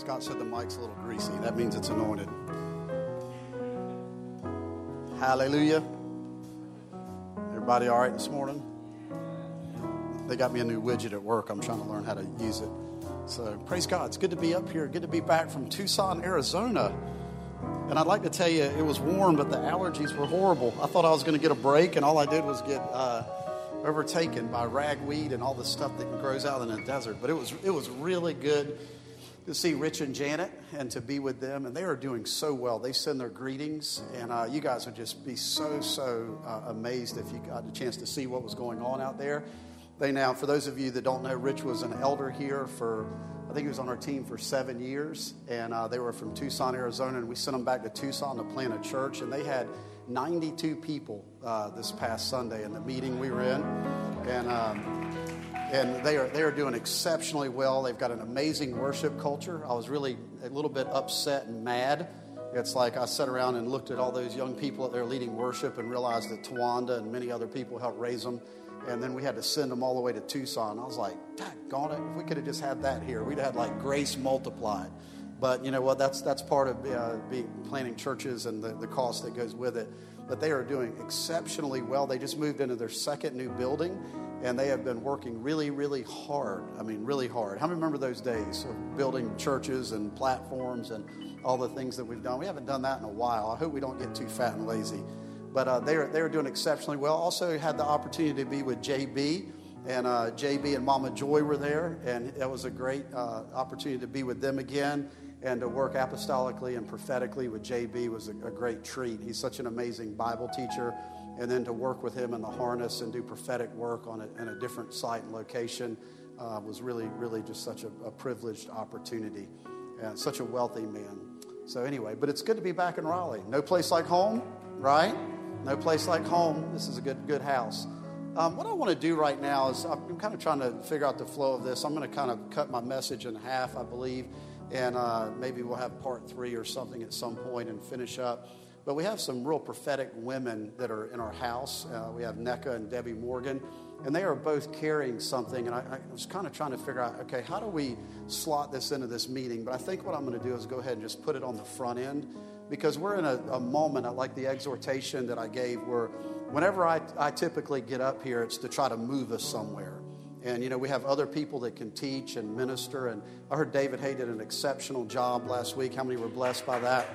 Scott said the mic's a little greasy. That means it's anointed. Hallelujah. Everybody all right this morning? They got me a new widget at work. I'm trying to learn how to use it. So praise God. It's good to be up here. Good to be back from Tucson, Arizona. And I'd like to tell you, it was warm, but the allergies were horrible. I thought I was going to get a break, and all I did was get uh, overtaken by ragweed and all the stuff that grows out in the desert. But it was it was really good to see Rich and Janet and to be with them, and they are doing so well. They send their greetings, and uh, you guys would just be so so uh, amazed if you got a chance to see what was going on out there. They now, for those of you that don't know, Rich was an elder here for I think he was on our team for seven years, and uh, they were from Tucson, Arizona, and we sent them back to Tucson to plant a church, and they had 92 people uh, this past Sunday in the meeting we were in, and um, and they are they are doing exceptionally well. They've got an amazing worship culture. I was really a little bit upset and mad. It's like I sat around and looked at all those young people that they're leading worship and realized that Tawanda and many other people helped raise them and then we had to send them all the way to Tucson. I was like, gone it, if we could have just had that here, we'd have had like grace multiplied. But you know what? That's that's part of uh, being planning churches and the, the cost that goes with it. But they are doing exceptionally well. They just moved into their second new building, and they have been working really, really hard. I mean, really hard. How many remember those days of building churches and platforms and all the things that we've done? We haven't done that in a while. I hope we don't get too fat and lazy but uh, they, are, they were doing exceptionally well. Also, had the opportunity to be with JB, and uh, JB and Mama Joy were there, and it was a great uh, opportunity to be with them again and to work apostolically and prophetically with JB was a, a, great treat. He's such an amazing Bible teacher, and then to work with him in the harness and do prophetic work on a, in a different site and location uh, was really, really just such a, a privileged opportunity, and such a wealthy man. So anyway, but it's good to be back in Raleigh. No place like home, right? No place like home. This is a good, good house. Um, what I want to do right now is I'm kind of trying to figure out the flow of this. I'm going to kind of cut my message in half, I believe, and uh, maybe we'll have part three or something at some point and finish up. But we have some real prophetic women that are in our house. Uh, we have NECA and Debbie Morgan, and they are both carrying something. And I, I was kind of trying to figure out, okay, how do we slot this into this meeting? But I think what I'm going to do is go ahead and just put it on the front end because we're in a, a moment, like the exhortation that I gave, where whenever I, I typically get up here, it's to try to move us somewhere. And, you know, we have other people that can teach and minister. And I heard David Hay did an exceptional job last week. How many were blessed by that?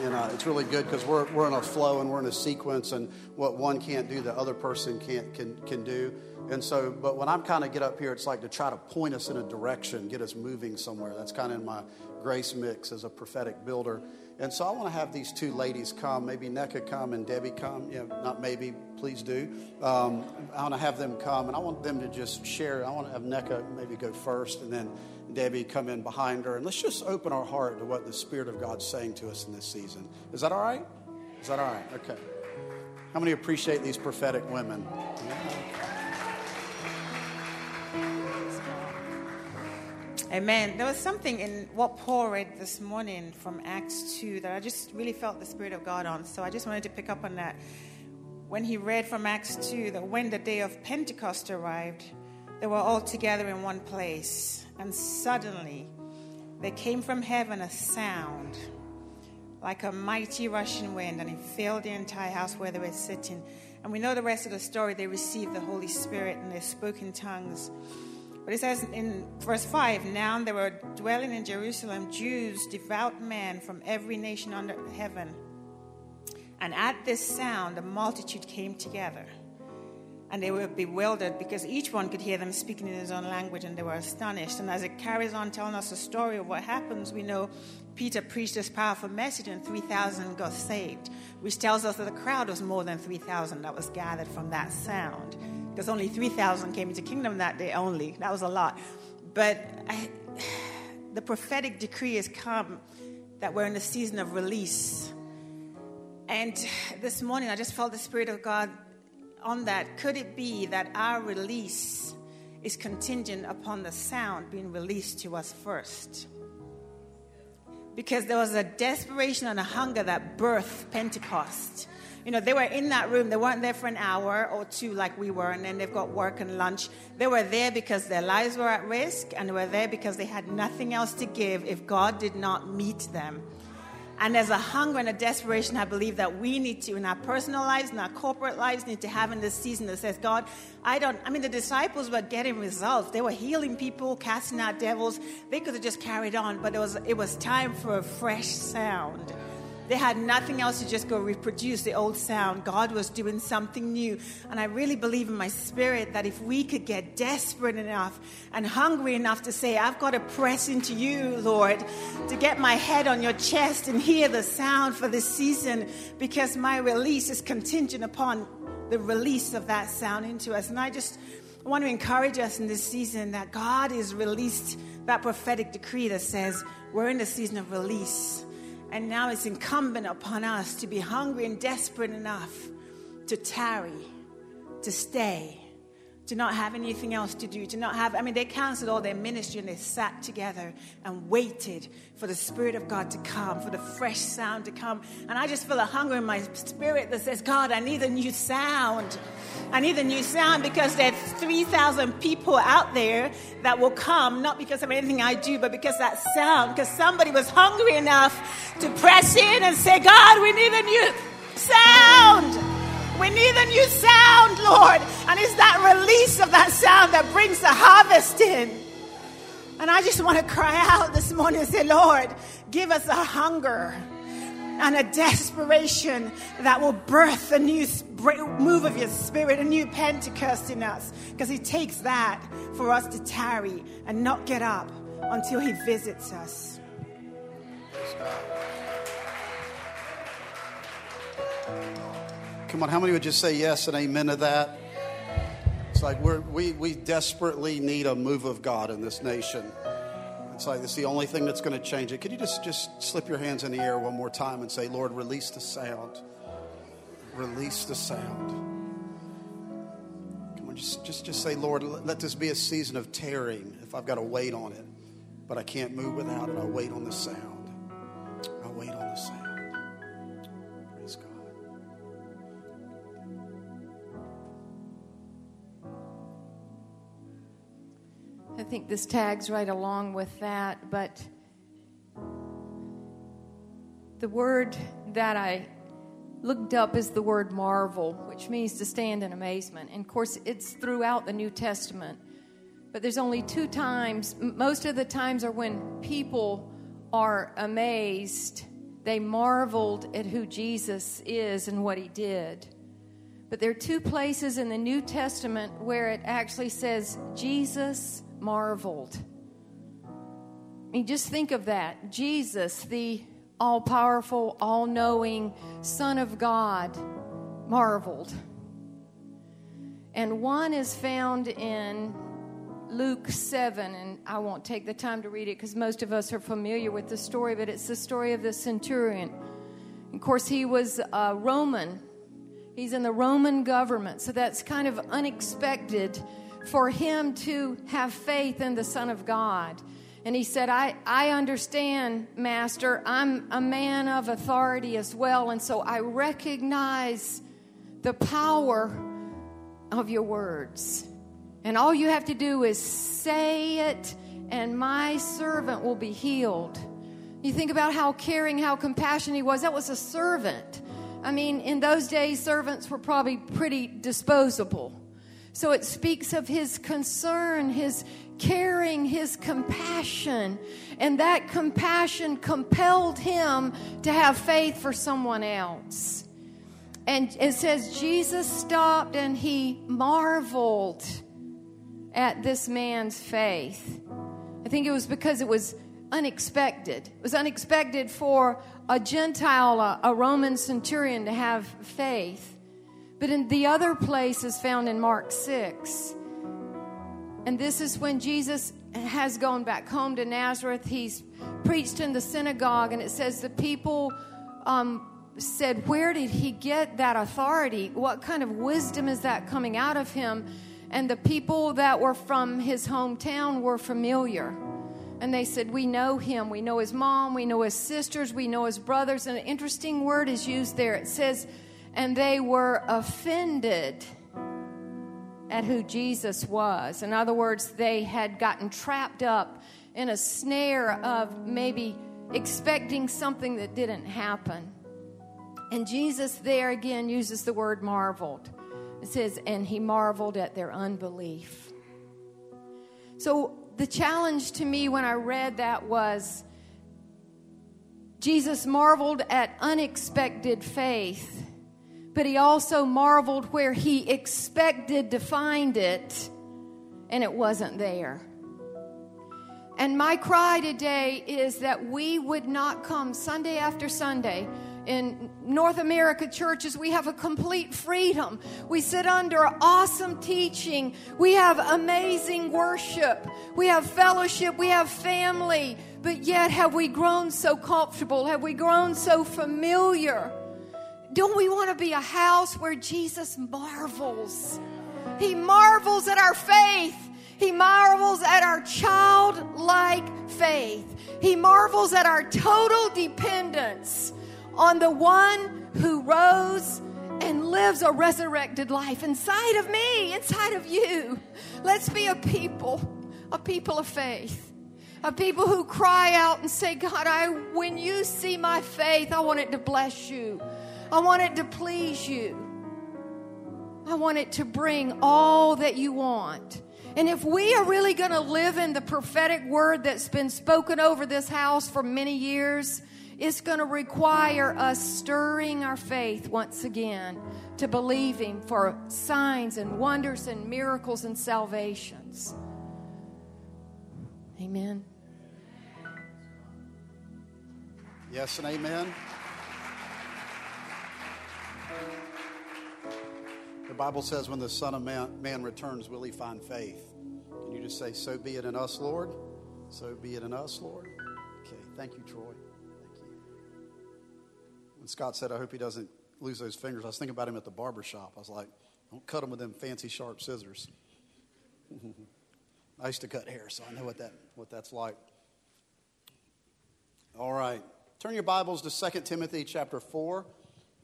And uh, it's really good because we're, we're in a flow and we're in a sequence, and what one can't do, the other person can't, can, can do. And so, but when I'm kind of get up here, it's like to try to point us in a direction, get us moving somewhere. That's kind of in my grace mix as a prophetic builder. And so I want to have these two ladies come, maybe NECA come and Debbie come. You know, not maybe, please do. Um, I want to have them come and I want them to just share. I want to have NECA maybe go first and then Debbie come in behind her. And let's just open our heart to what the Spirit of God's saying to us in this season. Is that all right? Is that all right? Okay. How many appreciate these prophetic women? Amen. There was something in what Paul read this morning from Acts 2 that I just really felt the Spirit of God on. So I just wanted to pick up on that. When he read from Acts 2 that when the day of Pentecost arrived, they were all together in one place. And suddenly there came from heaven a sound like a mighty rushing wind, and it filled the entire house where they were sitting. And we know the rest of the story. They received the Holy Spirit and they spoke in tongues. But it says in verse 5 Now there were dwelling in Jerusalem Jews, devout men from every nation under heaven. And at this sound, the multitude came together. And they were bewildered because each one could hear them speaking in his own language and they were astonished. And as it carries on telling us the story of what happens, we know Peter preached this powerful message and 3,000 got saved, which tells us that the crowd was more than 3,000 that was gathered from that sound because only 3,000 came into kingdom that day only. That was a lot. But I, the prophetic decree has come that we're in the season of release. And this morning, I just felt the Spirit of God on that. Could it be that our release is contingent upon the sound being released to us first? Because there was a desperation and a hunger that birthed Pentecost you know, they were in that room. They weren't there for an hour or two like we were, and then they've got work and lunch. They were there because their lives were at risk, and they were there because they had nothing else to give if God did not meet them. And there's a hunger and a desperation, I believe, that we need to, in our personal lives, in our corporate lives, need to have in this season that says, God, I don't, I mean, the disciples were getting results. They were healing people, casting out devils. They could have just carried on, but it was, it was time for a fresh sound. They had nothing else to just go reproduce the old sound. God was doing something new. And I really believe in my spirit that if we could get desperate enough and hungry enough to say, I've got to press into you, Lord, to get my head on your chest and hear the sound for this season, because my release is contingent upon the release of that sound into us. And I just want to encourage us in this season that God has released that prophetic decree that says we're in the season of release. And now it's incumbent upon us to be hungry and desperate enough to tarry, to stay, to not have anything else to do, to not have, I mean, they canceled all their ministry and they sat together and waited for the Spirit of God to come, for the fresh sound to come. And I just feel a hunger in my spirit that says, God, I need a new sound. I need a new sound because there's 3,000 people out there that will come, not because of anything I do, but because that sound, because somebody was hungry enough to press in and say, God, we need a new sound. We need a new sound, Lord. And it's that release of that sound that brings the harvest in. And I just want to cry out this morning and say, Lord, give us a hunger and a desperation that will birth a new move of your spirit, a new Pentecost in us. Because He takes that for us to tarry and not get up until He visits us. Come on, how many would just say yes and amen to that? It's like we, we desperately need a move of God in this nation. It's like it's the only thing that's going to change it. Could you just, just slip your hands in the air one more time and say, Lord, release the sound? Release the sound. Come on, just, just, just say, Lord, let this be a season of tearing if I've got to wait on it. But I can't move without it. I'll wait on the sound. Think this tags right along with that, but the word that I looked up is the word marvel, which means to stand in amazement. And of course, it's throughout the New Testament. But there's only two times, most of the times are when people are amazed. They marveled at who Jesus is and what he did. But there are two places in the New Testament where it actually says Jesus marveled. I mean, just think of that. Jesus, the all powerful, all knowing Son of God, marveled. And one is found in Luke 7, and I won't take the time to read it because most of us are familiar with the story, but it's the story of the centurion. Of course, he was a Roman, he's in the Roman government, so that's kind of unexpected for him to have faith in the Son of God. And he said, I, I understand, Master. I'm a man of authority as well. And so I recognize the power of your words. And all you have to do is say it, and my servant will be healed. You think about how caring, how compassionate he was. That was a servant. I mean, in those days, servants were probably pretty disposable. So it speaks of his concern, his caring, his compassion. And that compassion compelled him to have faith for someone else. And it says Jesus stopped and he marveled at this man's faith. I think it was because it was unexpected. It was unexpected for a Gentile, a, a Roman centurion, to have faith. But in the other place is found in Mark 6. And this is when Jesus has gone back home to Nazareth. He's preached in the synagogue, and it says the people um, said, Where did he get that authority? What kind of wisdom is that coming out of him? And the people that were from his hometown were familiar. And they said, We know him. We know his mom. We know his sisters. We know his brothers. And an interesting word is used there. It says, and they were offended at who Jesus was. In other words, they had gotten trapped up in a snare of maybe expecting something that didn't happen. And Jesus there again uses the word marveled. It says, and he marveled at their unbelief. So the challenge to me when I read that was Jesus marveled at unexpected faith, but he also marveled where he expected to find it, and it wasn't there. And my cry today is that we would not come Sunday after Sunday in North America churches, we have a complete freedom. We sit under awesome teaching. We have amazing worship. We have fellowship. We have family. But yet, have we grown so comfortable? Have we grown so familiar? Don't we want to be a house where Jesus marvels? He marvels at our faith. He marvels at our childlike faith. He marvels at our total dependence on the one who rose and lives a resurrected life inside of me, inside of you. Let's be a people, a people of faith, a people who cry out and say, God, I, when you see my faith, I want it to bless you. I want it to please you. I want it to bring all that you want. And if we are really going to live in the prophetic word that's been spoken over this house for many years, it's going to require us stirring our faith once again to believing for signs and wonders and miracles and salvations. Amen. Yes and amen. The Bible says, when the Son of Man, man, returns, will he find faith? Can you just say, So be it in us, Lord? So be it in us, Lord? Okay, thank you, Troy. Thank you. When Scott said, I hope he doesn't lose those fingers. I was thinking about him at the barber shop. I was like, don't cut him with them fancy sharp scissors. I used to cut hair, so I know what, that, what that's like. All right. Turn your Bibles to 2 Timothy chapter 4.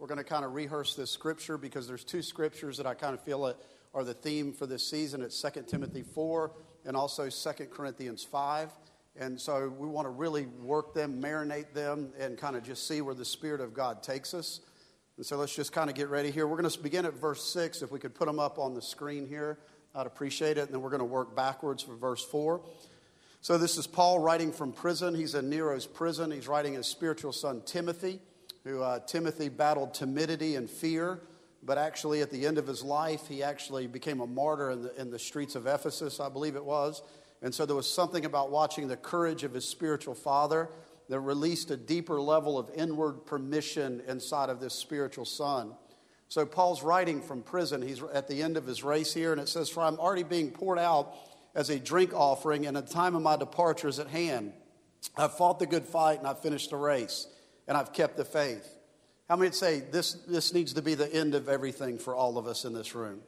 We're going to kind of rehearse this scripture because there's two scriptures that I kind of feel are the theme for this season. It's 2 Timothy 4 and also 2 Corinthians 5. And so we want to really work them, marinate them, and kind of just see where the Spirit of God takes us. And so let's just kind of get ready here. We're going to begin at verse 6. If we could put them up on the screen here, I'd appreciate it. And then we're going to work backwards for verse 4. So this is Paul writing from prison. He's in Nero's prison. He's writing his spiritual son, Timothy, who uh, Timothy battled timidity and fear. But actually, at the end of his life, he actually became a martyr in the, in the streets of Ephesus, I believe it was. And so there was something about watching the courage of his spiritual father that released a deeper level of inward permission inside of this spiritual son. So Paul's writing from prison. He's at the end of his race here, and it says, For I'm already being poured out as a drink offering, and the time of my departure is at hand. I've fought the good fight, and I've finished the race, and I've kept the faith. How many say this, this needs to be the end of everything for all of us in this room?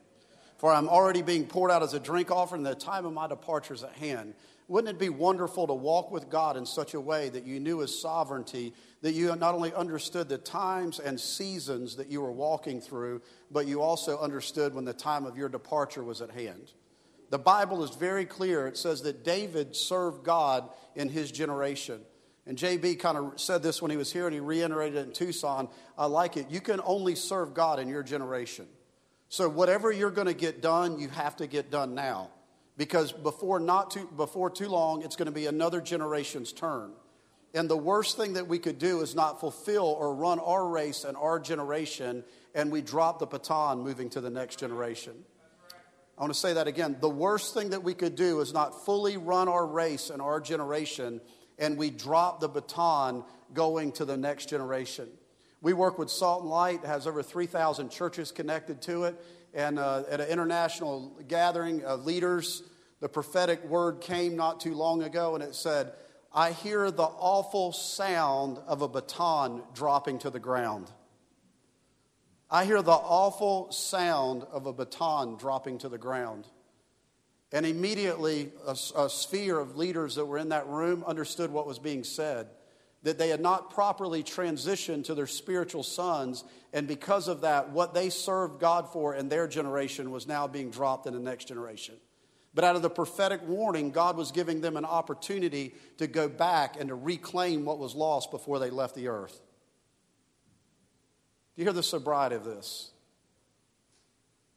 For I'm already being poured out as a drink offering, the time of my departure is at hand. Wouldn't it be wonderful to walk with God in such a way that you knew His sovereignty, that you not only understood the times and seasons that you were walking through, but you also understood when the time of your departure was at hand? The Bible is very clear. It says that David served God in his generation. And JB kind of said this when he was here and he reiterated it in Tucson. I like it. You can only serve God in your generation. So whatever you're going to get done, you have to get done now. Because before not too before too long, it's going to be another generation's turn. And the worst thing that we could do is not fulfill or run our race and our generation, and we drop the baton moving to the next generation. I want to say that again. The worst thing that we could do is not fully run our race and our generation, and we drop the baton going to the next generation. We work with Salt and Light, has over 3,000 churches connected to it. And uh, at an international gathering of leaders, the prophetic word came not too long ago, and it said, I hear the awful sound of a baton dropping to the ground. I hear the awful sound of a baton dropping to the ground. And immediately, a, a, sphere of leaders that were in that room understood what was being said that they had not properly transitioned to their spiritual sons. And because of that, what they served God for in their generation was now being dropped in the next generation. But out of the prophetic warning, God was giving them an opportunity to go back and to reclaim what was lost before they left the earth. Do you hear the sobriety of this?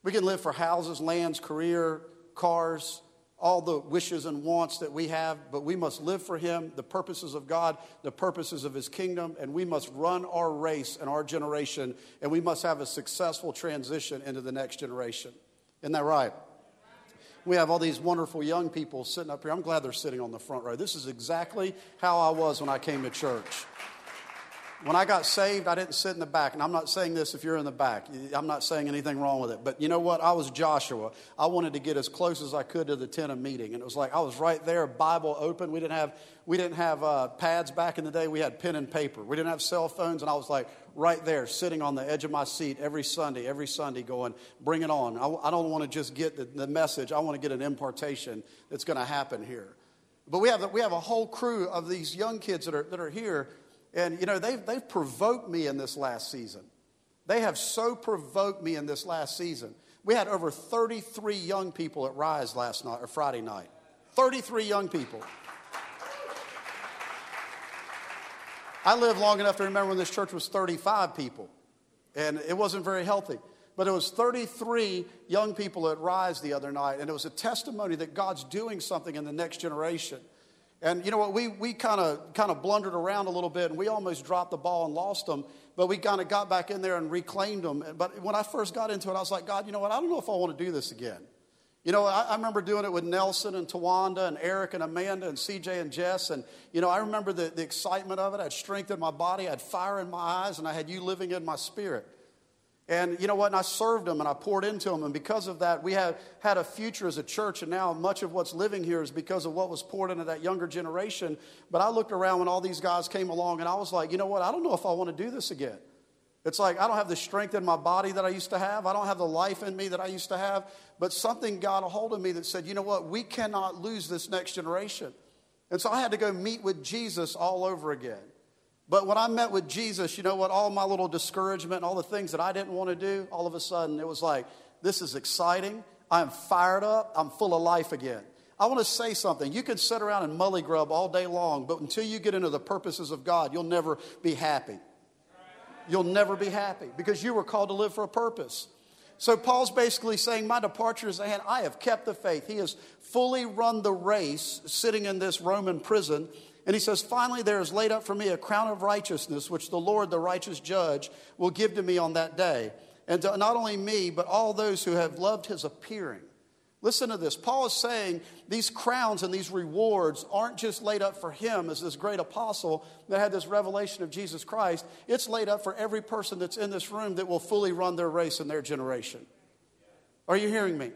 We can live for houses, lands, career, cars, all the wishes and wants that we have, but we must live for Him, the purposes of God, the purposes of His kingdom, and we must run our race and our generation, and we must have a successful transition into the next generation. Isn't that right? We have all these wonderful young people sitting up here. I'm glad they're sitting on the front row. This is exactly how I was when I came to church. When I got saved, I didn't sit in the back. And I'm not saying this if you're in the back. I'm not saying anything wrong with it. But you know what? I was Joshua. I wanted to get as close as I could to the tent of meeting. And it was like I was right there, Bible open. We didn't have, we didn't have uh, pads back in the day. We had pen and paper. We didn't have cell phones. And I was like right there, sitting on the edge of my seat every Sunday, every Sunday, going, bring it on. I, I don't want to just get the, the message, I want to get an impartation that's going to happen here. But we have, we have a whole crew of these young kids that are, that are here and, you know, they've, they've provoked me in this last season. They have so provoked me in this last season. We had over 33 young people at Rise last night, or Friday night. 33 young people. I lived long enough to remember when this church was 35 people, and it wasn't very healthy. But it was 33 young people at Rise the other night, and it was a testimony that God's doing something in the next generation. And you know what? We, we kind of kind of blundered around a little bit and we almost dropped the ball and lost them, but we kind of got back in there and reclaimed them. But when I first got into it, I was like, God, you know what? I don't know if I want to do this again. You know, I, I remember doing it with Nelson and Tawanda and Eric and Amanda and CJ and Jess. And, you know, I remember the, the excitement of it. I had strength in my body, I had fire in my eyes, and I had you living in my spirit. And you know what? And I served them and I poured into them. And because of that, we have had a future as a church. And now much of what's living here is because of what was poured into that younger generation. But I looked around when all these guys came along and I was like, you know what? I don't know if I want to do this again. It's like I don't have the strength in my body that I used to have. I don't have the life in me that I used to have. But something got a hold of me that said, you know what? We cannot lose this next generation. And so I had to go meet with Jesus all over again. But when I met with Jesus, you know what? All my little discouragement, all the things that I didn't want to do, all of a sudden it was like, this is exciting. I'm fired up. I'm full of life again. I want to say something. You can sit around and mully grub all day long, but until you get into the purposes of God, you'll never be happy. You'll never be happy because you were called to live for a purpose. So Paul's basically saying, My departure is ahead. I have kept the faith. He has fully run the race sitting in this Roman prison. And he says, Finally, there is laid up for me a crown of righteousness, which the Lord, the righteous judge, will give to me on that day. And to not only me, but all those who have loved his appearing. Listen to this. Paul is saying these crowns and these rewards aren't just laid up for him as this great apostle that had this revelation of Jesus Christ. It's laid up for every person that's in this room that will fully run their race in their generation. Are you hearing me?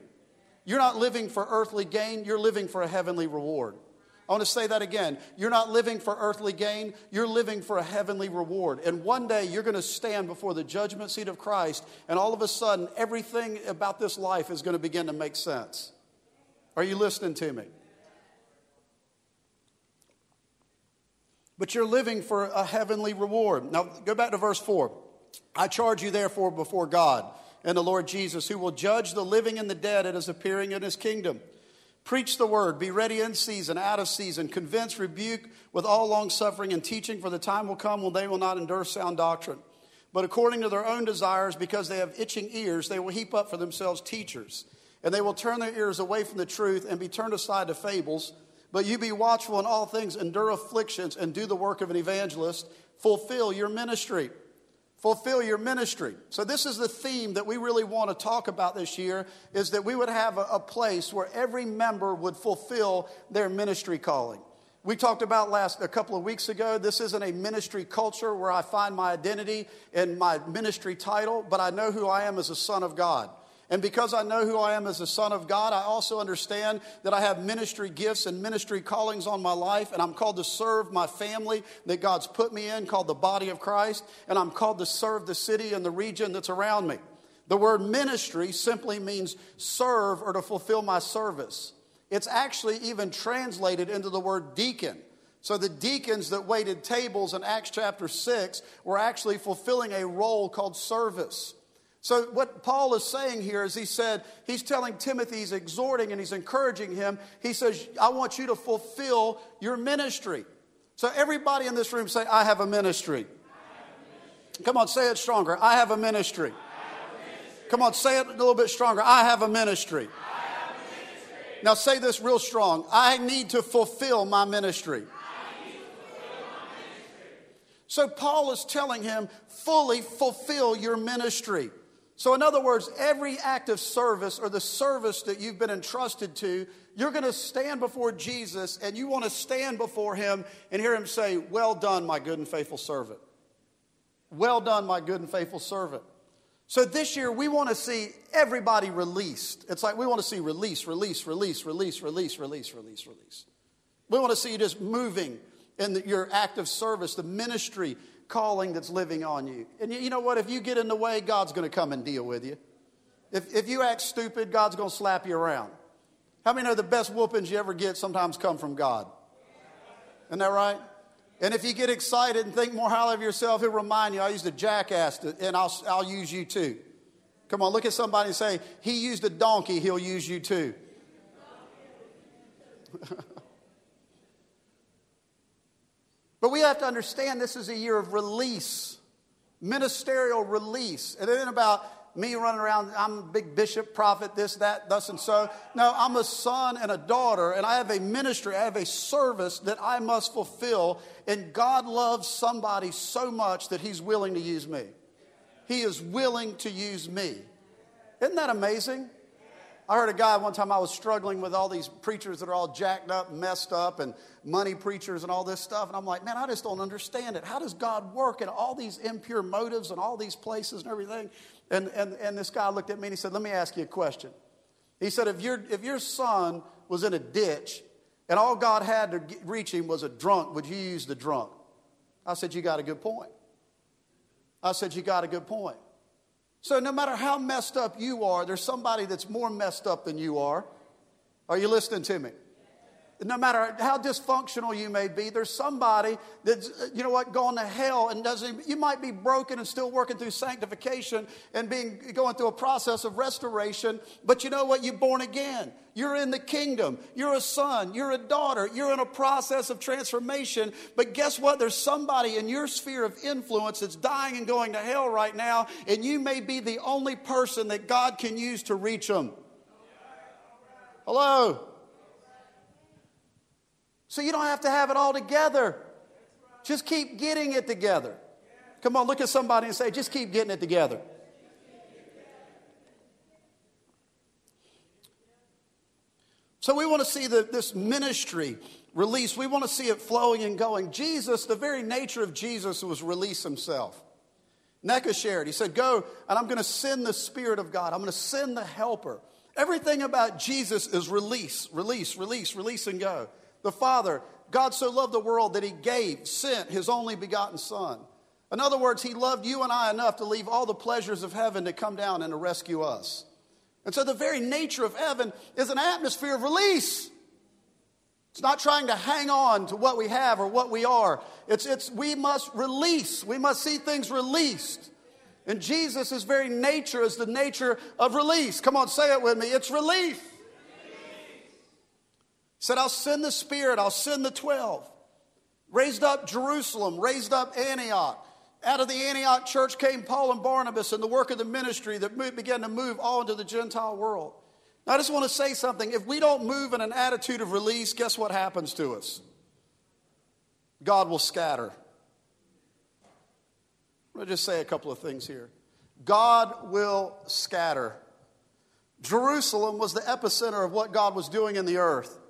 You're not living for earthly gain, you're living for a heavenly reward. I want to say that again. You're not living for earthly gain, you're living for a heavenly reward. And one day you're going to stand before the judgment seat of Christ, and all of a sudden, everything about this life is going to begin to make sense. Are you listening to me? But you're living for a heavenly reward. Now, go back to verse 4. I charge you, therefore, before God and the Lord Jesus, who will judge the living and the dead at his appearing in his kingdom. Preach the word, be ready in season, out of season, convince, rebuke with all long suffering and teaching, for the time will come when they will not endure sound doctrine. But according to their own desires, because they have itching ears, they will heap up for themselves teachers. And they will turn their ears away from the truth and be turned aside to fables. But you be watchful in all things, endure afflictions, and do the work of an evangelist. Fulfill your ministry fulfill your ministry. So this is the theme that we really want to talk about this year is that we would have a, a place where every member would fulfill their ministry calling. We talked about last a couple of weeks ago. This isn't a ministry culture where I find my identity in my ministry title, but I know who I am as a son of God. And because I know who I am as a son of God, I also understand that I have ministry gifts and ministry callings on my life, and I'm called to serve my family that God's put me in, called the body of Christ, and I'm called to serve the city and the region that's around me. The word ministry simply means serve or to fulfill my service. It's actually even translated into the word deacon. So the deacons that waited tables in Acts chapter 6 were actually fulfilling a role called service. So, what Paul is saying here is he said, he's telling Timothy, he's exhorting and he's encouraging him. He says, I want you to fulfill your ministry. So, everybody in this room say, I have a ministry. Have a ministry. Come on, say it stronger. I have a ministry. Come on, say it a little bit stronger. I have a ministry. Have a ministry. Now, say this real strong. I need to fulfill my ministry. So Paul is telling him, fully fulfill your ministry. So, in other words, every act of service or the service that you've been entrusted to, you're going to stand before Jesus and you want to stand before him and hear him say, Well done, my good and faithful servant. Well done, my good and faithful servant. So, this year we want to see everybody released. It's like we want to see release, release, release, release, release, release, release, release. We want to see you just moving in the, your act of service, the ministry calling that's living on you. And you, know what? If you get in the way, God's going to come and deal with you. If, if you act stupid, God's going to slap you around. How many know the best whoopings you ever get sometimes come from God? Isn't that right? And if you get excited and think more highly of yourself, he'll remind you, I used a jackass, to, and I'll, I'll use you too. Come on, look at somebody and say, He used a donkey, he'll use you too. But we have to understand this is a year of release, ministerial release. It ain't about me running around, I'm a big bishop, prophet, this, that, thus, and so. No, I'm a son and a daughter, and I have a ministry, I have a service that I must fulfill. And God loves somebody so much that He's willing to use me. He is willing to use me. Isn't that amazing? I heard a guy one time I was struggling with all these preachers that are all jacked up, messed up, and money preachers and all this stuff. And I'm like, man, I just don't understand it. How does God work in all these impure motives and all these places and everything? And, and, and this guy looked at me and he said, let me ask you a question. He said, if, your if your son was in a ditch and all God had to reach him was a drunk, would you use the drunk? I said, you got a good point. I said, you got a good point. So, no matter how messed up you are, there's somebody that's more messed up than you are. Are you listening to me? No matter how dysfunctional you may be, there's somebody that's, you know what, going to hell and doesn't, you might be broken and still working through sanctification and being, going through a process of restoration, but you know what, you're born again. You're in the kingdom. You're a son. You're a daughter. You're in a process of transformation. But guess what? There's somebody in your sphere of influence that's dying and going to hell right now, and you may be the only person that God can use to reach them. Hello? So you don't have to have it all together. Just keep getting it together. Come on, look at somebody and say, just keep getting it together. So we want to see the, this ministry release. We want to see it flowing and going. Jesus, the very nature of Jesus was release himself. Neka shared, he said, Go, and I'm going to send the Spirit of God. I'm going to send the helper. Everything about Jesus is release, release, release, release, and go. The Father, God so loved the world that he gave, sent his only begotten Son. In other words, he loved you and I enough to leave all the pleasures of heaven to come down and to rescue us. And so the very nature of heaven is an atmosphere of release. It's not trying to hang on to what we have or what we are. It's, it's we must release. We must see things released. And Jesus' very nature is the nature of release. Come on, say it with me. It's relief said, I'll send the Spirit, I'll send the 12. Raised up Jerusalem, raised up Antioch. Out of the Antioch church came Paul and Barnabas and the work of the ministry that began to move all into the Gentile world. Now, I just want to say something. If we don't move in an attitude of release, guess what happens to us? God will scatter. Me just say a couple of things here. God will scatter. Jerusalem was the epicenter of what God was doing in the earth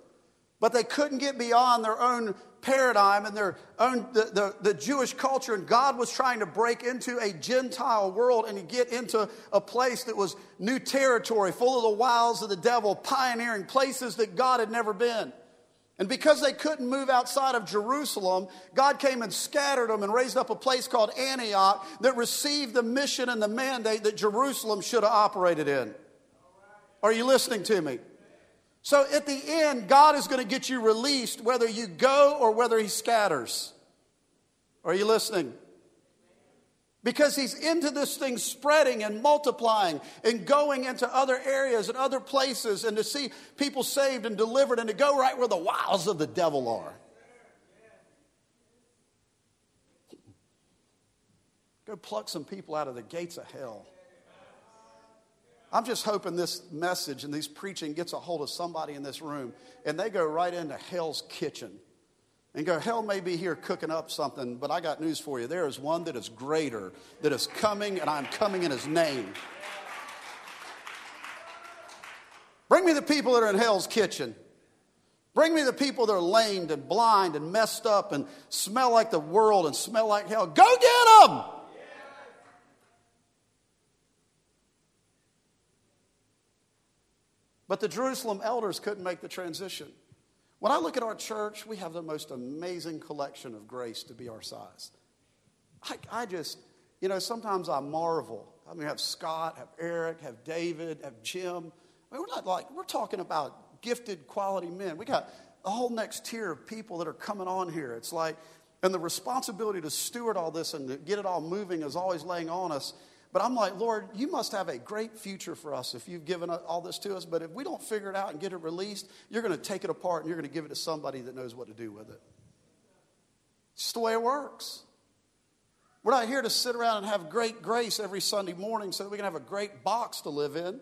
but they couldn't get beyond their own paradigm and their own the, the, the, jewish culture and god was trying to break into a gentile world and to get into a place that was new territory full of the wiles of the devil pioneering places that god had never been. And because they couldn't move outside of jerusalem god came and scattered them and raised up a place called antioch that received the mission and the mandate that jerusalem should have operated in. Are you listening to me So at the end, God is going to get you released whether you go or whether He scatters. Are you listening? Because He's into this thing spreading and multiplying and going into other areas and other places and to see people saved and delivered and to go right where the wiles of the devil are. Go pluck some people out of the gates of hell. I'm just hoping this message and these preaching gets a hold of somebody in this room and they go right into hell's kitchen and go, Hell may be here cooking up something, but I got news for you. There is one that is greater, that is coming, and I'm coming in his name. Bring me the people that are in hell's kitchen. Bring me the people that are lamed and blind and messed up and smell like the world and smell like hell. Go get them! But the Jerusalem elders couldn't make the transition. When I look at our church, we have the most amazing collection of grace to be our size. I, I just, you know, sometimes I marvel. I mean, have Scott, have Eric, have David, have Jim. I mean, we're not like, we're talking about gifted, quality men. We got a whole next tier of people that are coming on here. It's like, and the responsibility to steward all this and to get it all moving is always laying on us. But I'm like, Lord, you must have a great future for us if you've given all this to us. But if we don't figure it out and get it released, you're going to take it apart and you're going to give it to somebody that knows what to do with it. It's just the way it works. We're not here to sit around and have great grace every Sunday morning so that we can have a great box to live in.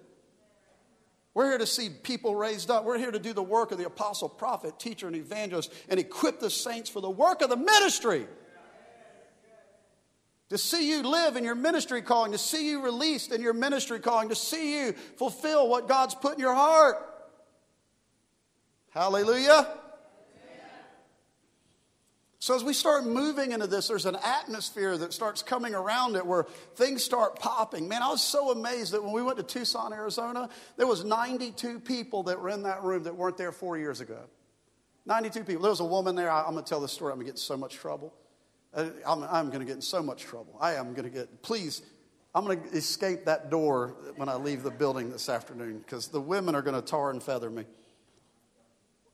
We're here to see people raised up. We're here to do the work of the apostle, prophet, teacher, and evangelist and equip the saints for the work of the ministry to see you live in your ministry calling, to see you released in your ministry calling, to see you fulfill what God's put in your heart. Hallelujah. So, as we start moving into this, there's an atmosphere that starts coming around it where things start popping. Man, I was so amazed that when we went to Tucson, Arizona, there was 92 people that were in that room that weren't there four years ago. 92 people. There was a woman there. I, am going to tell this story. I'm going to get in so much trouble. Uh, I'm, I'm going to get in so much trouble. I am going to get, please, I'm going to escape that door when I leave the building this afternoon because the women are going to tar and feather me.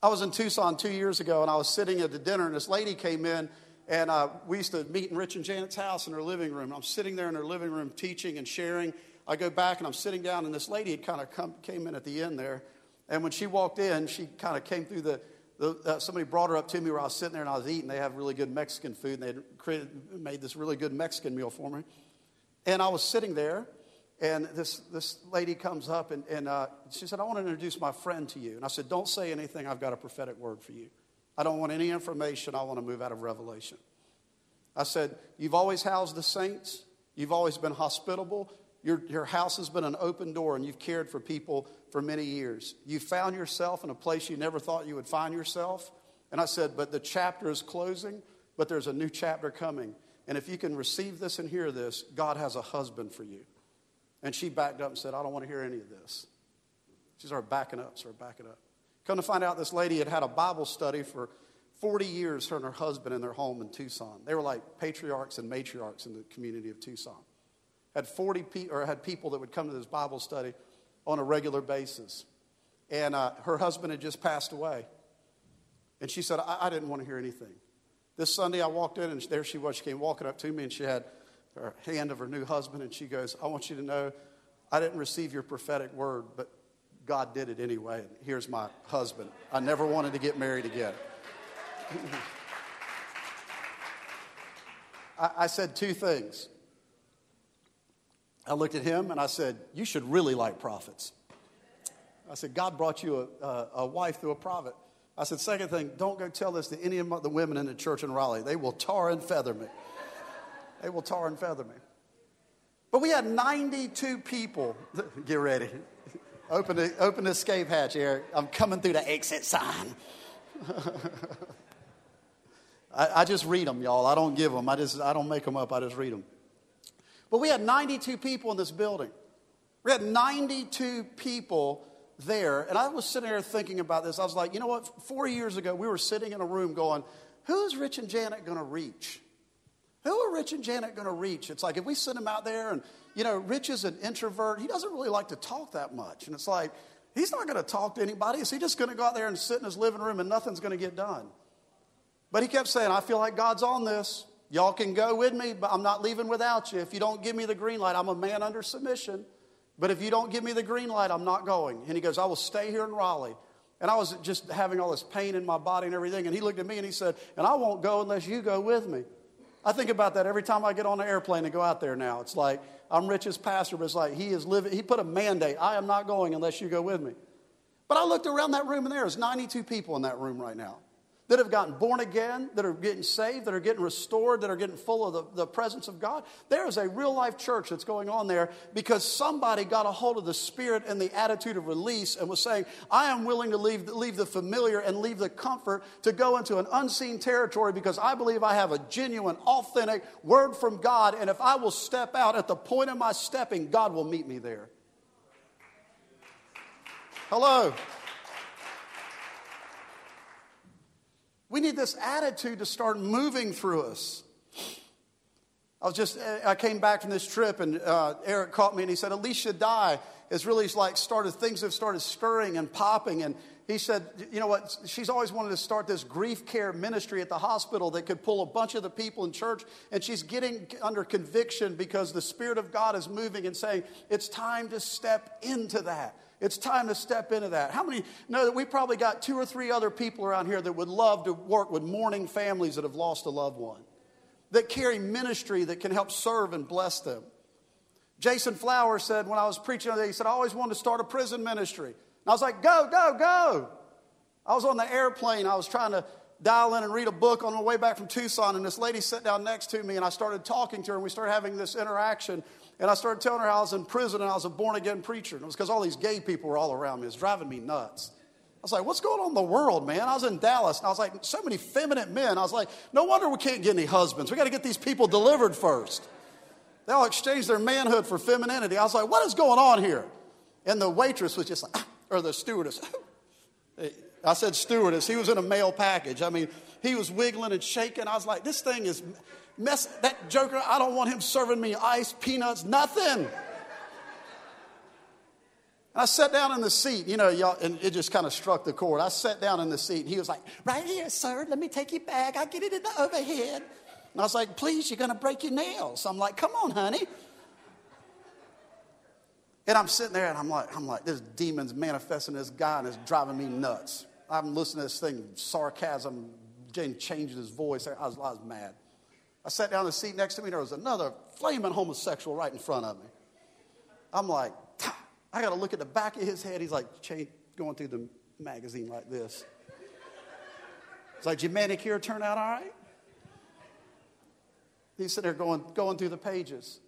I was in Tucson two years ago and I was sitting at the dinner and this lady came in and uh, we used to meet in Rich and Janet's house in her living room. I'm sitting there in her living room teaching and sharing. I go back and I'm sitting down and this lady had kind of come, came in at the end there. And when she walked in, she kind of came through the, the, uh, somebody brought her up to me where I was sitting there and I was eating. They have really good Mexican food, and they had created, made this really good Mexican meal for me. And I was sitting there, and this, this lady comes up and, and uh, she said, I want to introduce my friend to you. And I said, Don't say anything. I've got a prophetic word for you. I don't want any information. I want to move out of revelation. I said, You've always housed the saints, you've always been hospitable. Your, your house has been an open door, and you've cared for people for many years. You found yourself in a place you never thought you would find yourself. And I said, But the chapter is closing, but there's a new chapter coming. And if you can receive this and hear this, God has a husband for you. And she backed up and said, I don't want to hear any of this. She started backing up, started backing up. Come to find out, this lady had had a Bible study for 40 years, her and her husband in their home in Tucson. They were like patriarchs and matriarchs in the community of Tucson. Had 40 pe- or had people that would come to this Bible study on a regular basis. And uh, her husband had just passed away. And she said, I, I didn't want to hear anything. This Sunday, I walked in, and there she was. She came walking up to me, and she had her hand of her new husband, and she goes, I want you to know I didn't receive your prophetic word, but God did it anyway. And here's my husband. I never wanted to get married again. I, I said two things. I looked at him and I said, You should really like prophets. I said, God brought you a, a, a, wife through a prophet. I said, Second thing, don't go tell this to any of the women in the church in Raleigh. They will tar and feather me. They will tar and feather me. But we had 92 people. Get ready. Open the, open the escape hatch, Eric. I'm coming through the exit sign. I, I just read them, y'all. I don't give them. I, just, I don't make them up. I just read them. But we had 92 people in this building. We had 92 people there. And I was sitting there thinking about this. I was like, you know what? Four years ago, we were sitting in a room going, who's Rich and Janet going to reach? Who are Rich and Janet going to reach? It's like if we send them out there and, you know, Rich is an introvert. He doesn't really like to talk that much. And it's like, he's not going to talk to anybody. Is he just going to go out there and sit in his living room and nothing's going to get done? But he kept saying, I feel like God's on this. Y'all can go with me, but I'm not leaving without you. If you don't give me the green light, I'm a man under submission. But if you don't give me the green light, I'm not going. And he goes, I will stay here in Raleigh. And I was just having all this pain in my body and everything. And he looked at me and he said, And I won't go unless you go with me. I think about that every time I get on an airplane and go out there now. It's like, I'm Rich's pastor, but it's like he is living, he put a mandate. I am not going unless you go with me. But I looked around that room and there's 92 people in that room right now that have gotten born again, that are getting saved, that are getting restored, that are getting full of the, the presence of God. There is a real life church that's going on there because somebody got a hold of the spirit and the attitude of release and was saying, I am willing to leave, leave the familiar and leave the comfort to go into an unseen territory because I believe I have a genuine, authentic word from God. And if I will step out at the point of my stepping, God will meet me there. Hello. We need this attitude to start moving through us. I was just, I came back from this trip and uh, Eric caught me and he said, Alicia Dye is really like started, things have started stirring and popping. And he said, you know what, she's always wanted to start this grief care ministry at the hospital that could pull a bunch of the people in church. And she's getting under conviction because the Spirit of God is moving and saying, it's time to step into that. It's time to step into that. How many know that we probably got two or three other people around here that would love to work with mourning families that have lost a loved one, that carry ministry that can help serve and bless them? Jason Flower said when I was preaching he said, I always wanted to start a prison ministry. And I was like, go, go, go. I was on the airplane. I was trying to dial in and read a book on the way back from Tucson, and this lady sat down next to me, and I started talking to her, and we started having this interaction. And I started telling her how I was in prison and I was a born again preacher. And it was because all these gay people were all around me. It was driving me nuts. I was like, what's going on in the world, man? I was in Dallas and I was like, so many feminine men. I was like, no wonder we can't get any husbands. We got to get these people delivered first. They all exchanged their manhood for femininity. I was like, what is going on here? And the waitress was just like, or the stewardess. I said stewardess. He was in a mail package. I mean, he was wiggling and shaking. I was like, this thing is mess. That joker, I don't want him serving me ice, peanuts, nothing. I sat down in the seat, you know, y'all, and it just kind of struck the chord. I sat down in the seat, and he was like, Right here, sir, let me take you back. I'll get it in the overhead. And I was like, Please, you're going to break your nails. I'm like, Come on, honey. And I'm sitting there, and I'm like, I'm like, this demon's manifesting this guy, and it's driving me nuts. I'm listening to this thing, sarcasm, Jane changed his voice. I was, I was mad. I sat down in the seat next to me, and there was another flaming homosexual right in front of me. I'm like, I got to look at the back of his head. He's like going through the magazine like this. It's like, your manicure turn out all right? He's sitting there going, going through the pages.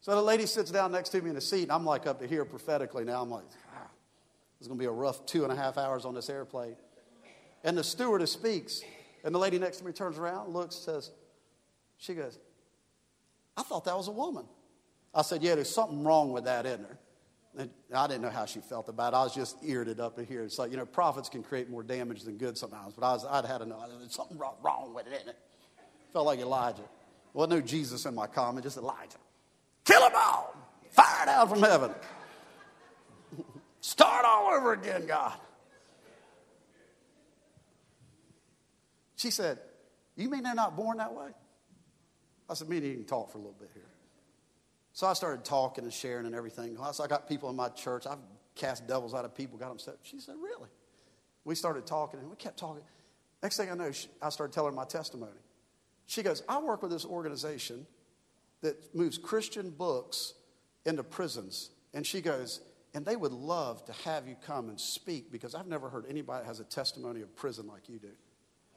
So the lady sits down next to me in the seat, and I'm like up to here prophetically now. I'm like, it's going to be a rough two and a half hours on this airplane. And the stewardess speaks, and the lady next to me turns around, looks, says, she goes, I thought that was a woman. I said, Yeah, there's something wrong with that, isn't there? And I didn't know how she felt about it. I was just eared up in here. It's like, you know, prophets can create more damage than good sometimes, but I was, I'd had to know there's something wrong, wrong with it, isn't it? Felt like Elijah. Well, no Jesus in my comment, just Elijah. Kill them all! Fire down from heaven. Start all over again, God. She said, You mean they're not born that way? I said, Me and you can talk for a little bit here. So I started talking and sharing and everything. So I got people in my church. I've cast devils out of people, got them set. She said, Really? We started talking and we kept talking. Next thing I know, I started telling her my testimony. She goes, I work with this organization that moves Christian books into prisons. And she goes, and they would love to have you come and speak because I've never heard anybody that has a testimony of prison like you do.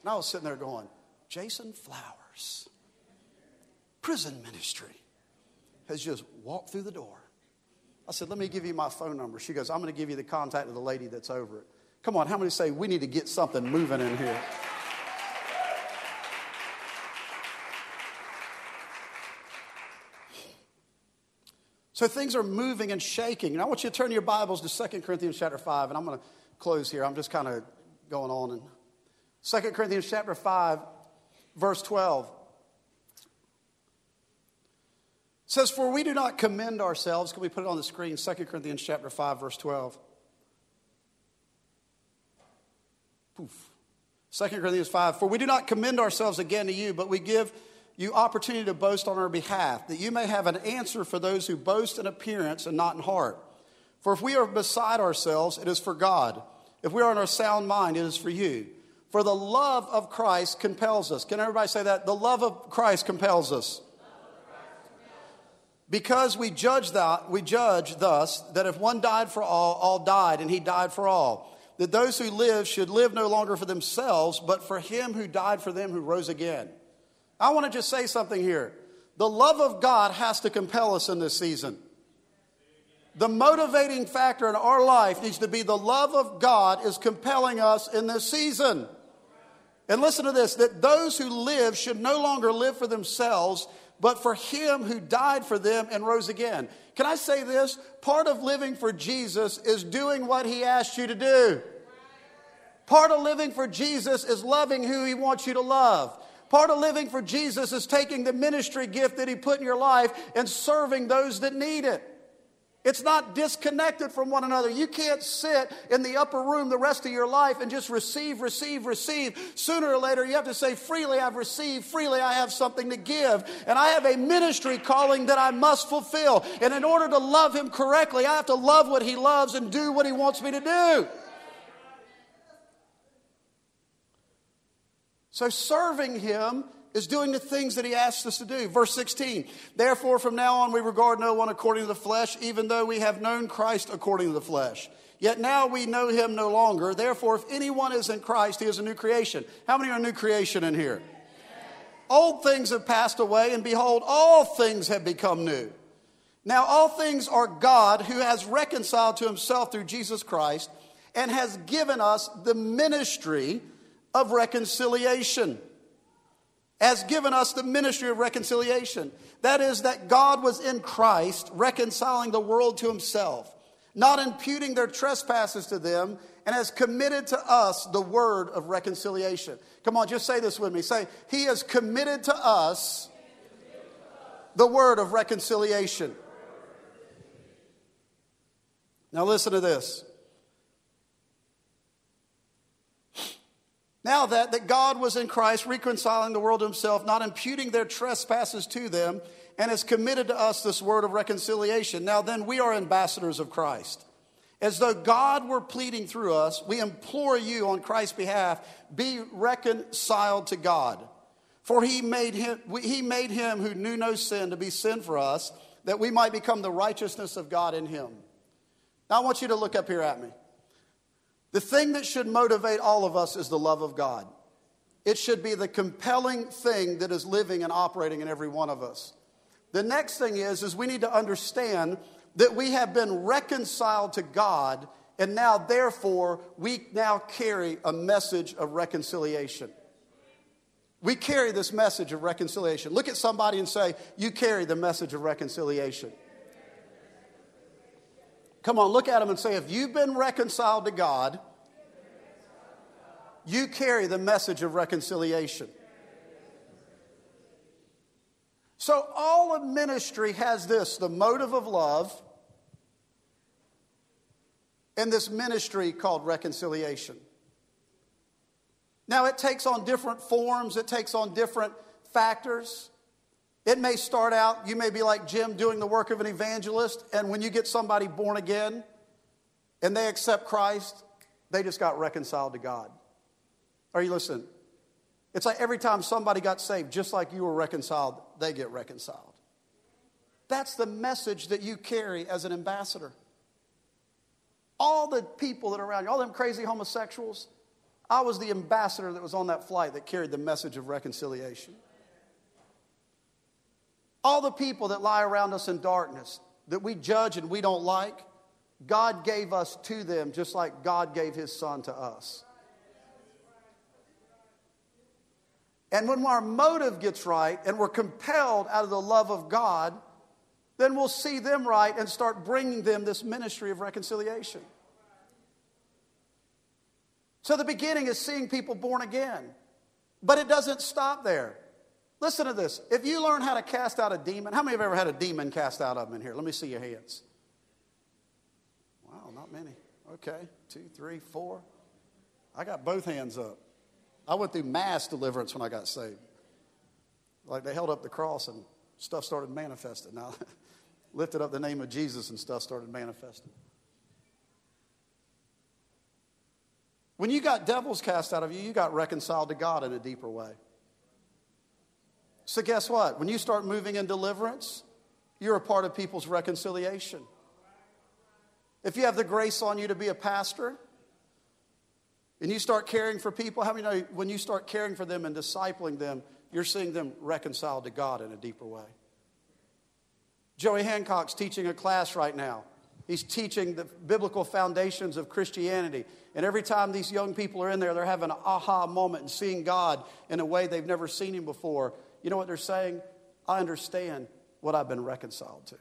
And I was sitting there going, Jason Flowers, prison ministry has just walked through the door. I said, Let me give you my phone number. She goes, I'm going to give you the contact of the lady that's over it. Come on, how many say we need to get something moving in here? So things are moving and shaking. And I want you to turn your Bibles to 2 Corinthians chapter 5, and I'm going to close here. I'm just kind of going on. And 2 Corinthians chapter 5, verse 12 says, For we do not commend ourselves. Can we put it on the screen? 2 Corinthians chapter 5, verse 12. Poof. 2 Corinthians 5 For we do not commend ourselves again to you, but we give you opportunity to boast on our behalf, that you may have an answer for those who boast in appearance and not in heart. For if we are beside ourselves, it is for God. If we are in our sound mind, it is for you. For the love of Christ compels us. Can everybody say that? The love of Christ compels us. Because we judge that, we judge thus that if one died for all, all died, and he died for all. That those who live should live no longer for themselves, but for him who died for them who rose again. I want to just say something here. The love of God has to compel us in this season. The motivating factor in our life needs to be the love of God is compelling us in this season. And listen to this that those who live should no longer live for themselves, but for him who died for them and rose again. Can I say this? Part of living for Jesus is doing what he asked you to do. Part of living for Jesus is loving who he wants you to love. Part of living for Jesus is taking the ministry gift that he put in your life and serving those that need it. It's not disconnected from one another. You can't sit in the upper room the rest of your life and just receive, receive, receive. Sooner or later, you have to say, freely I've received, freely I have something to give. And I have a ministry calling that I must fulfill. And in order to love Him correctly, I have to love what He loves and do what He wants me to do. So serving Him is doing the things that he asks us to do. Verse 16, therefore from now on we regard no one according to the flesh, even though we have known Christ according to the flesh. Yet now we know him no longer. Therefore, if anyone is in Christ, he is a new creation. How many are a new creation in here? Old things have passed away, and behold, all things have become new. Now, all things are God who has reconciled to himself through Jesus Christ and has given us the ministry of reconciliation has given us the ministry of reconciliation. That is, that God was in Christ reconciling the world to himself, not imputing their trespasses to them, and has committed to us the word of reconciliation. Come on, just say this with me. Say, He has committed to us the word of reconciliation. Now, listen to this. Now that, that God was in Christ, reconciling the world to himself, not imputing their trespasses to them, and has committed to us this word of reconciliation. Now then, we are ambassadors of Christ. As though God were pleading through us, we implore you on Christ's behalf, be reconciled to God. For he made him, he made him who knew no sin to be sin for us, that we might become the righteousness of God in him. Now I want you to look up here at me. The thing that should motivate all of us is the love of God. It should be the compelling thing that is living and operating in every one of us. The next thing is, is we need to understand that we have been reconciled to God, and now, therefore, we now carry a message of reconciliation. We carry this message of reconciliation. Look at somebody and say, You carry the message of reconciliation. Come on, look at them and say, if you've been reconciled to God, you carry the message of reconciliation. So, all of ministry has this the motive of love and this ministry called reconciliation. Now, it takes on different forms, it takes on different factors. It may start out, you may be like Jim doing the work of an evangelist, and when you get somebody born again and they accept Christ, they just got reconciled to God. Are you listening? It's like every time somebody got saved, just like you were reconciled, they get reconciled. That's the message that you carry as an ambassador. All the people that are around you, all them crazy homosexuals, I was the ambassador that was on that flight that carried the message of reconciliation. All the people that lie around us in darkness, that we judge and we don't like, God gave us to them just like God gave his son to us. And when our motive gets right and we're compelled out of the love of God, then we'll see them right and start bringing them this ministry of reconciliation. So the beginning is seeing people born again, but it doesn't stop there. Listen to this. If you learn how to cast out a demon, how many have ever had a demon cast out of them in here? Let me see your hands. Wow, not many. Okay, two, three, four. I got both hands up. I went through mass deliverance when I got saved. Like they held up the cross and stuff started manifesting. Now, lifted up the name of Jesus and stuff started manifesting. When you got devils cast out of you, you got reconciled to God in a deeper way. So, guess what? When you start moving in deliverance, you're a part of people's reconciliation. If you have the grace on you to be a pastor, and you start caring for people, how many know when you start caring for them and discipling them, you're seeing them reconciled to God in a deeper way? Joey Hancock's teaching a class right now. He's teaching the biblical foundations of Christianity. And every time these young people are in there, they're having an aha moment and seeing God in a way they've never seen Him before. You know what they're saying? I understand what I've been reconciled to.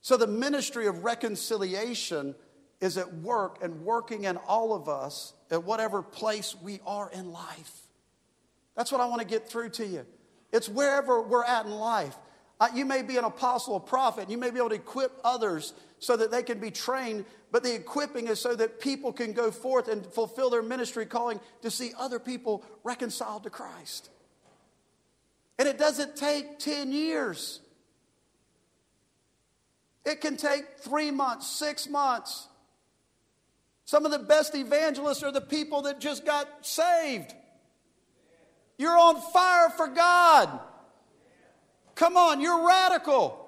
So the ministry of reconciliation is at work and working in all of us at whatever place we are in life. That's what I want to get through to you. It's wherever we're at in life. You may be an apostle, a prophet, you may be able to equip others so that they can be trained, but the equipping is so that people can go forth and fulfill their ministry calling to see other people reconciled to Christ. And it doesn't take 10 years. It can take three months, six months. Some of the best evangelists are the people that just got saved. You're on fire for God. Come on, you're radical.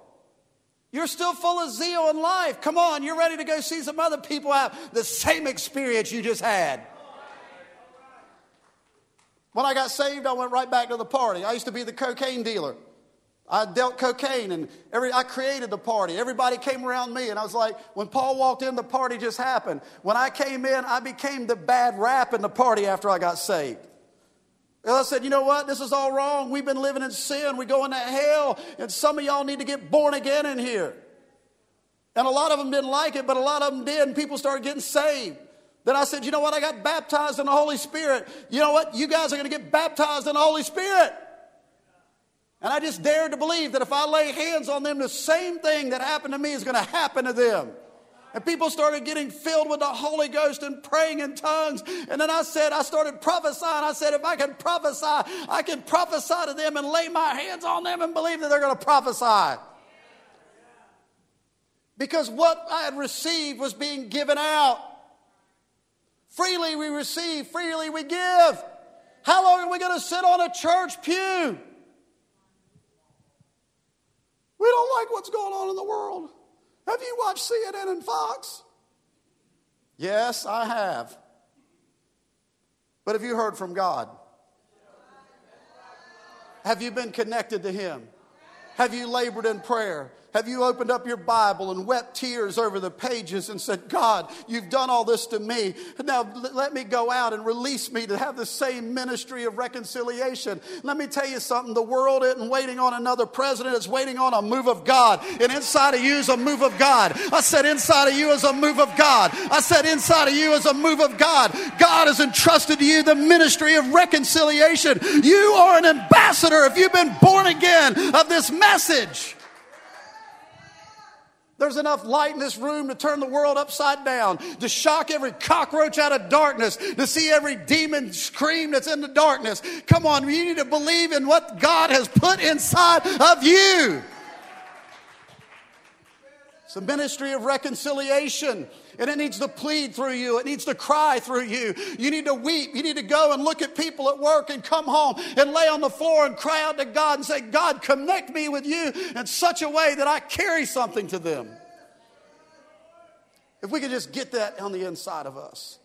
You're still full of zeal in life. Come on, you're ready to go see some other people have the same experience you just had. When I got saved, I went right back to the party. I used to be the cocaine dealer. I dealt cocaine and every, I created the party. Everybody came around me, and I was like, when Paul walked in, the party just happened. When I came in, I became the bad rap in the party after I got saved. And I said, you know what? This is all wrong. We've been living in sin. We go into hell, and some of y'all need to get born again in here. And a lot of them didn't like it, but a lot of them did, and people started getting saved. Then I said, you know what? I got baptized in the Holy Spirit. You know what? You guys are going to get baptized in the Holy Spirit. And I just dared to believe that if I lay hands on them, the same thing that happened to me is going to happen to them. And people started getting filled with the Holy Ghost and praying in tongues. And then I said, I started prophesying. I said, if I can prophesy, I can prophesy to them and lay my hands on them and believe that they're going to prophesy. Because what I had received was being given out. Freely we receive, freely we give. How long are we going to sit on a church pew? We don't like what's going on in the world. Have you watched CNN and Fox? Yes, I have. But have you heard from God? Have you been connected to Him? Have you labored in prayer? Have you opened up your Bible and wept tears over the pages and said, God, you've done all this to me. Now let me go out and release me to have the same ministry of reconciliation. Let me tell you something the world isn't waiting on another president, it's waiting on a move of God. And inside of you is a move of God. I said, inside of you is a move of God. I said, inside of you is a move of God. God has entrusted to you the ministry of reconciliation. You are an ambassador if you've been born again of this message. There's enough light in this room to turn the world upside down, to shock every cockroach out of darkness, to see every demon scream that's in the darkness. Come on, you need to believe in what God has put inside of you. A ministry of reconciliation. And it needs to plead through you. It needs to cry through you. You need to weep. You need to go and look at people at work and come home and lay on the floor and cry out to God and say, God, connect me with you in such a way that I carry something to them. If we could just get that on the inside of us.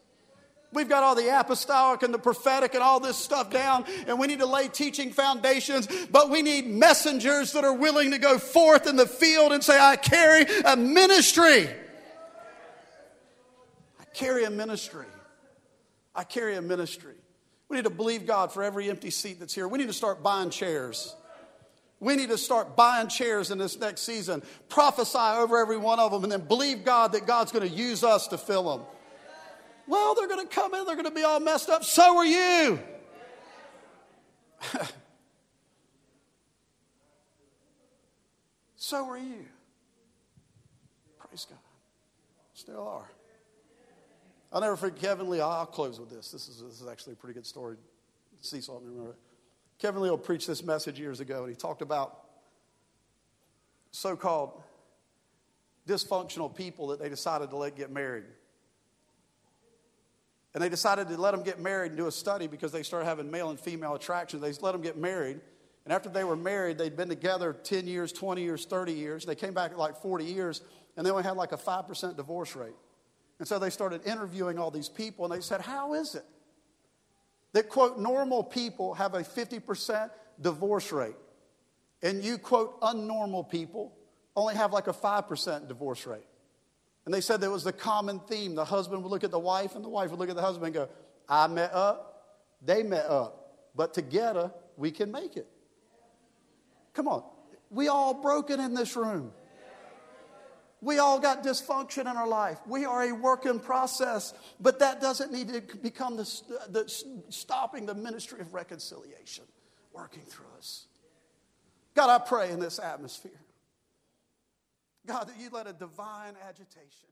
We've got all the apostolic and the prophetic and all this stuff down, and we need to lay teaching foundations, but we need messengers that are willing to go forth in the field and say, I carry a ministry I carry a ministry. I carry a ministry. We need to believe God for every empty seat that's here. We need to start buying chairs. We need to start buying chairs in this next season, prophesy over every one of them, and then believe God that God's going to use us to fill them. Well, they're going to come in, they're going to be all messed up. So are you. so are you. Praise God. Still are. I'll never forget Kevin Lee. I'll close with this. This is, this is actually a pretty good story. See something, remember it. Kevin Lee preached this message years ago, and he talked about so called dysfunctional people that they decided to let get married. And they decided to let them get married and do a study because they started having male and female attraction. They let them get married. And after they were married, they'd been together 10 years, 20 years, 30 years. They came back at like 40 years, and they only had like a 5% divorce rate. And so they started interviewing all these people, and they said, How is it that, quote, normal people have a 50% divorce rate, and you, quote, unnormal people only have like a 5% divorce rate? And they said there was the common theme. The husband would look at the wife, and the wife would look at the husband and go, I met up, they met up, but together we can make it. Come on. We all broken in this room. We all got dysfunction in our life. We are a work in process, but that doesn't need to become the, the stopping the ministry of reconciliation working through us. God, I pray in this atmosphere God, that you let a divine agitation